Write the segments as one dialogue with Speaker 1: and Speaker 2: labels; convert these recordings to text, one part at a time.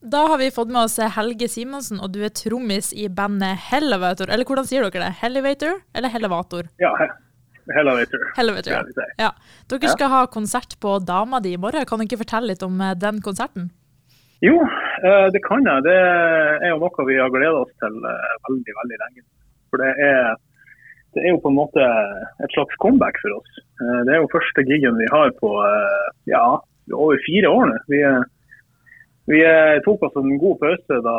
Speaker 1: Da har vi fått med oss Helge Simonsen, og du er trommis i bandet Hellevator. Eller hvordan sier dere det? Hellevator eller Hellevator?
Speaker 2: Ja, Hellevator.
Speaker 1: Hellevator, ja. Ja. Dere skal ha konsert på Dama di i morgen. Kan du ikke fortelle litt om eh, den konserten?
Speaker 2: Jo, eh, det kan jeg. Det er jo noe vi har gleda oss til eh, veldig, veldig lenge. For det er, det er jo på en måte et slags comeback for oss. Det er jo første gigen vi har på ja, over fire år nå. Vi eh, tok oss en god pause da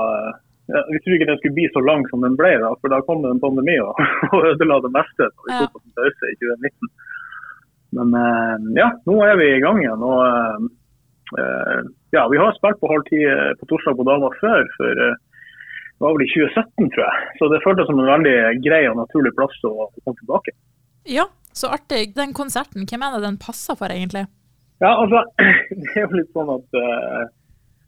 Speaker 2: ja, Vi trodde ikke den skulle bli så lang som den ble, da, for da kom det en pandemi og, og ødela det meste. da Vi tok oss en pause i 2019. Men eh, ja, nå er vi i gang igjen. og eh, ja, Vi har spilt på halv ti på torsdag på Dama før. for det var vel i 2017, tror jeg. Så det føltes som en veldig grei og naturlig plass å komme tilbake.
Speaker 1: Ja, så artig. Den konserten, hvem er det den passer for, egentlig?
Speaker 2: Ja, altså, Det er jo litt sånn at Eh,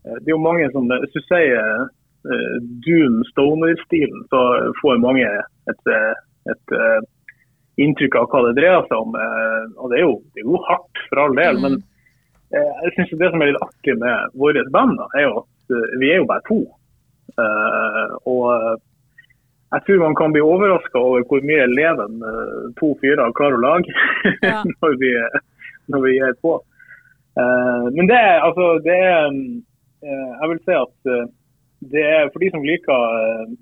Speaker 2: det er jo mange som, Hvis du sier uh, Dune Stoner-stilen, så får mange et, eh, et uh, inntrykk av hva det dreier seg om. Uh, og det er, jo, det er, jo, hardt, for all del. Mm. Men jeg synes det som er litt artig med våre band, da, er jo at vi er jo bare to. og jeg tror man kan bli overraska over hvor mye leven to fyrer klarer å lage ja. når, vi, når vi er på. men det, altså, det er Eh, jeg vil si at eh, det er for de som liker eh,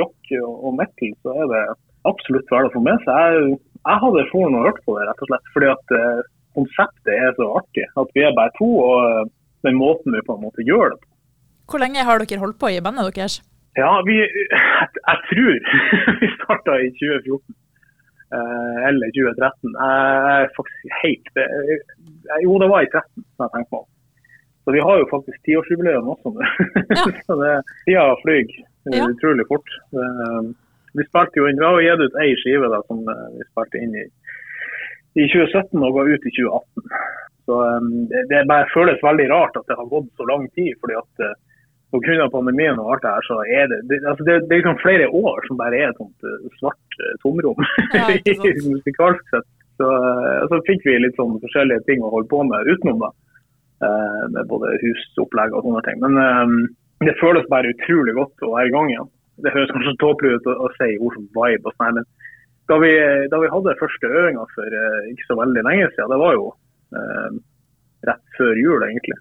Speaker 2: rock og metal, så er det absolutt verdt å få med seg. Jeg, jeg hadde foran og hørt på det, rett og slett. Fordi at konseptet er så artig. At vi er bare to, og den måten vi på en måte gjør det på.
Speaker 1: Hvor lenge har dere holdt på i bandet deres?
Speaker 2: Ja, vi, jeg, jeg tror vi starta i 2014. eller 2013. Jeg er faktisk helt Jo, det var i 2013, jeg tenker på. Så vi har jo faktisk tiårsjubileum også nå. Ja. så det, tida flyr ja. utrolig fort. Vi spilte jo inn, vi har jo gitt ut ei skive da, som eh, vi spilte inn i, i 2017 og ga ut i 2018. Så det, det, bare føles veldig rart at det har gått så lang tid. fordi at Pga. pandemien og alt det her, så er det det, altså det, det er liksom flere år som bare er et sånt svart tomrom musikalsk sett. Så, så fikk vi litt sånn forskjellige ting å holde på med utenom. da. Eh, med både husopplegg og sånne ting. Men um, det føles bare utrolig godt å være i gang igjen. Det høres kanskje tåpelig ut å, si ord som vibe og sånn, men da vi, da vi, hadde første øvinga for uh, ikke så veldig lenge siden, det var jo rett før jul egentlig,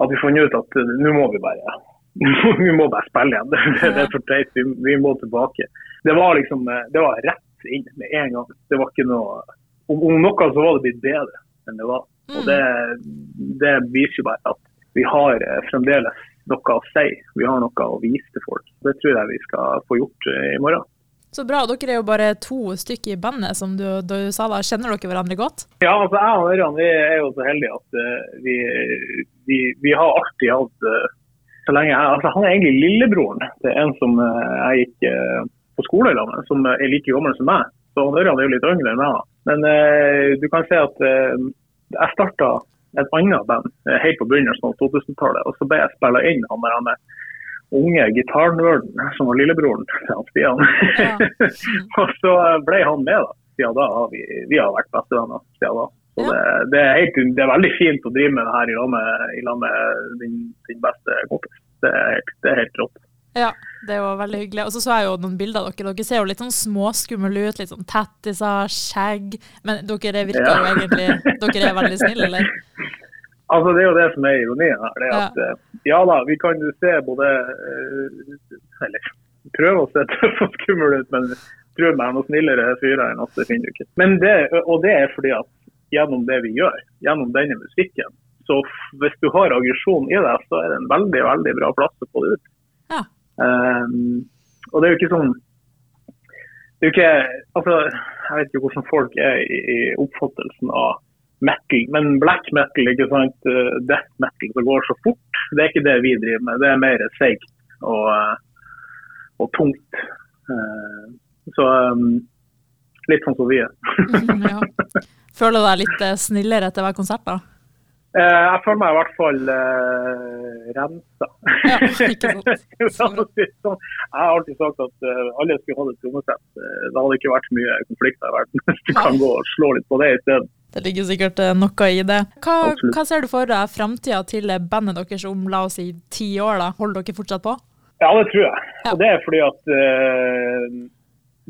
Speaker 2: at vi fant ut at nå må vi bare vi må bare spille igjen. Det, det er for teit. Vi, vi, må tilbake. Det var liksom, det var rett inn med en gang. Det var ikke noe, om, om noe så var det blitt bedre enn det var. Og det, det viser jo bare at vi har eh, fremdeles noe å si. Vi har noe å vise til folk. Det tror jeg vi skal få gjort eh, i morgen.
Speaker 1: Så bra. Dere er jo bare to stykker i bandet, som du, du sa da. Kjenner dere hverandre godt?
Speaker 2: Ja, altså jeg og Ørjan vi er jo så heldige at uh, vi, vi, vi, har alltid hatt uh, så lenge jeg, altså Han er egentlig lillebroren til en som uh, jeg gikk på skole i med, som er like gammel som meg. Så Ørjan er jo litt yngre enn meg. Men du kan se at jeg starta et annet band eh, helt på begynnelsen av 2000-tallet. Og så ble jeg spilla inn han der han unge gitarnerden som var lillebroren til Stian. Ja. og så ble han med, da. Siden da har vi, vi har vært bestevenner siden da. Så ja. det, det, er helt, det, er veldig fint å drive med det her i lag med, med din, din, beste kompis. Det er, det er helt rått.
Speaker 1: Ja, det var veldig hyggelig. Og så så jeg jo noen bilder av dere. Dere ser jo litt sånn småskumle ut. Litt sånn tattiser, skjegg. Men dere virker ja. jo egentlig Dere er veldig snille, eller?
Speaker 2: Altså, Det er jo det som er ironien her. det at ja. Eh, ja da, vi kan jo se både eh, Eller prøve å se tøffe og skumle ut, men tror meg noe snillere fyrer enn oss, det finner du ikke. Men det, og det er fordi at gjennom det vi gjør, gjennom denne musikken, så hvis du har aggresjon i deg, så er det en veldig veldig bra plass å få det ut.
Speaker 1: Ja.
Speaker 2: Um, og det er jo ikke sånn det er jo ikke, altså, Jeg vet ikke hvordan folk er i, i oppfattelsen av metal, men black metal, ikke sant, uh, death metal, som går så fort, det er ikke det vi driver med. Det er mer seigt og, uh, og tungt. Uh, så um, litt sånn som vi er.
Speaker 1: ja. Føler du deg litt snillere etter hver konsert, da?
Speaker 2: Eh, jeg føler meg i hvert fall uh, rensa. Ja, sånn. jeg har alltid sagt at uh, alle skulle ha et trommesett. Det hadde ikke vært mye konflikter i verden hvis du kan gå og slå litt på det isteden.
Speaker 1: Det ligger sikkert eh, noe i det. Hva, hva ser du for deg framtida til bandet deres om la oss si ti år? da? Holder dere fortsatt på?
Speaker 2: Ja, det tror jeg. Ja. Og det er fordi at uh,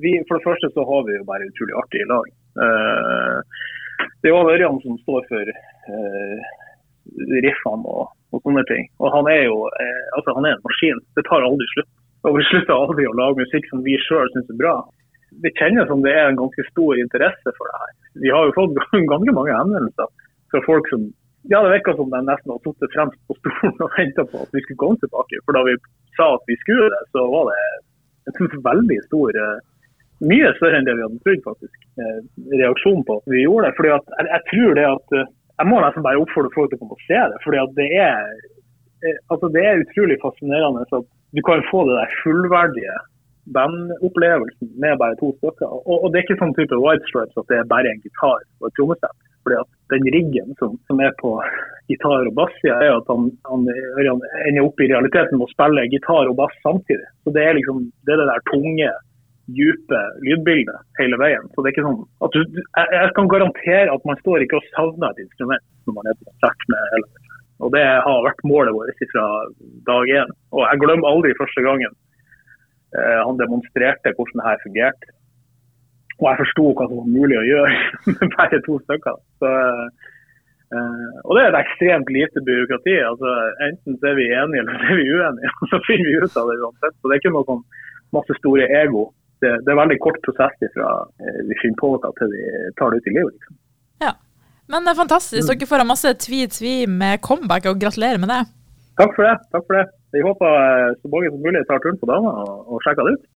Speaker 2: vi, For det første så har vi jo bare utrolig artig i lag. Uh, det er jo Ørjan som står for riffene og, og, sånne ting. Og han er jo altså han er en maskin. Det tar aldri slutt. Og vi slutter aldri å lage musikk som vi sjøl syns er bra det kjennes som det er en ganske stor interesse for det her. Vi har jo fått ganske mange henvendelser fra folk som ja, det virka som de nesten har sittet fremst på stolen og venta på at vi skulle komme tilbake. For da vi sa at vi skulle det, så var det en veldig stor eh, Mye større enn det vi hadde trodd, faktisk. Reaksjonen reaksjon på at vi gjorde det. Fordi at jeg, jeg tror det at eh, Jeg må nesten bare oppfordre folk til å komme og se det. fordi det er, altså det er utrolig fascinerende at du kan få det der fullverdige bandopplevelsen med bare to stykker. Og, og, det er ikke sånn type White Stripes at det er bare en gitar og et trommesett. fordi at den riggen som, som er på gitar og bass, er at han, han, han, ender opp i realiteten med å spille gitar og bass samtidig. Så Det er liksom det, er det der tunge, dype lydbildet hele veien. Så det er ikke sånn at du, jeg, jeg kan garantere at man står ikke og savner et instrument når man er på konsert med hele og Det har vært målet vårt fra dag én. Og jeg glemmer aldri første gangen Eh, han demonstrerte hvordan det her fungerte. Og jeg forsto hva som var mulig å gjøre med bare to stykker. Så, eh, og det er et ekstremt lite byråkrati. altså Enten så er vi enige eller så er vi uenige. Så finner vi ut av det uansett. Så det er ikke noe sånn masse store ego. Det, det er veldig kort prosess fra uh, vi finner på noe til vi tar det ut i livet. liksom.
Speaker 1: Ja, Men det er fantastisk. Mm. Dere får masse tvi-tvi med comeback, og gratulerer med det.
Speaker 2: Takk for det. takk for det. Vi håper så mange som mulig tar turen på dagen og, og sjekker det ut.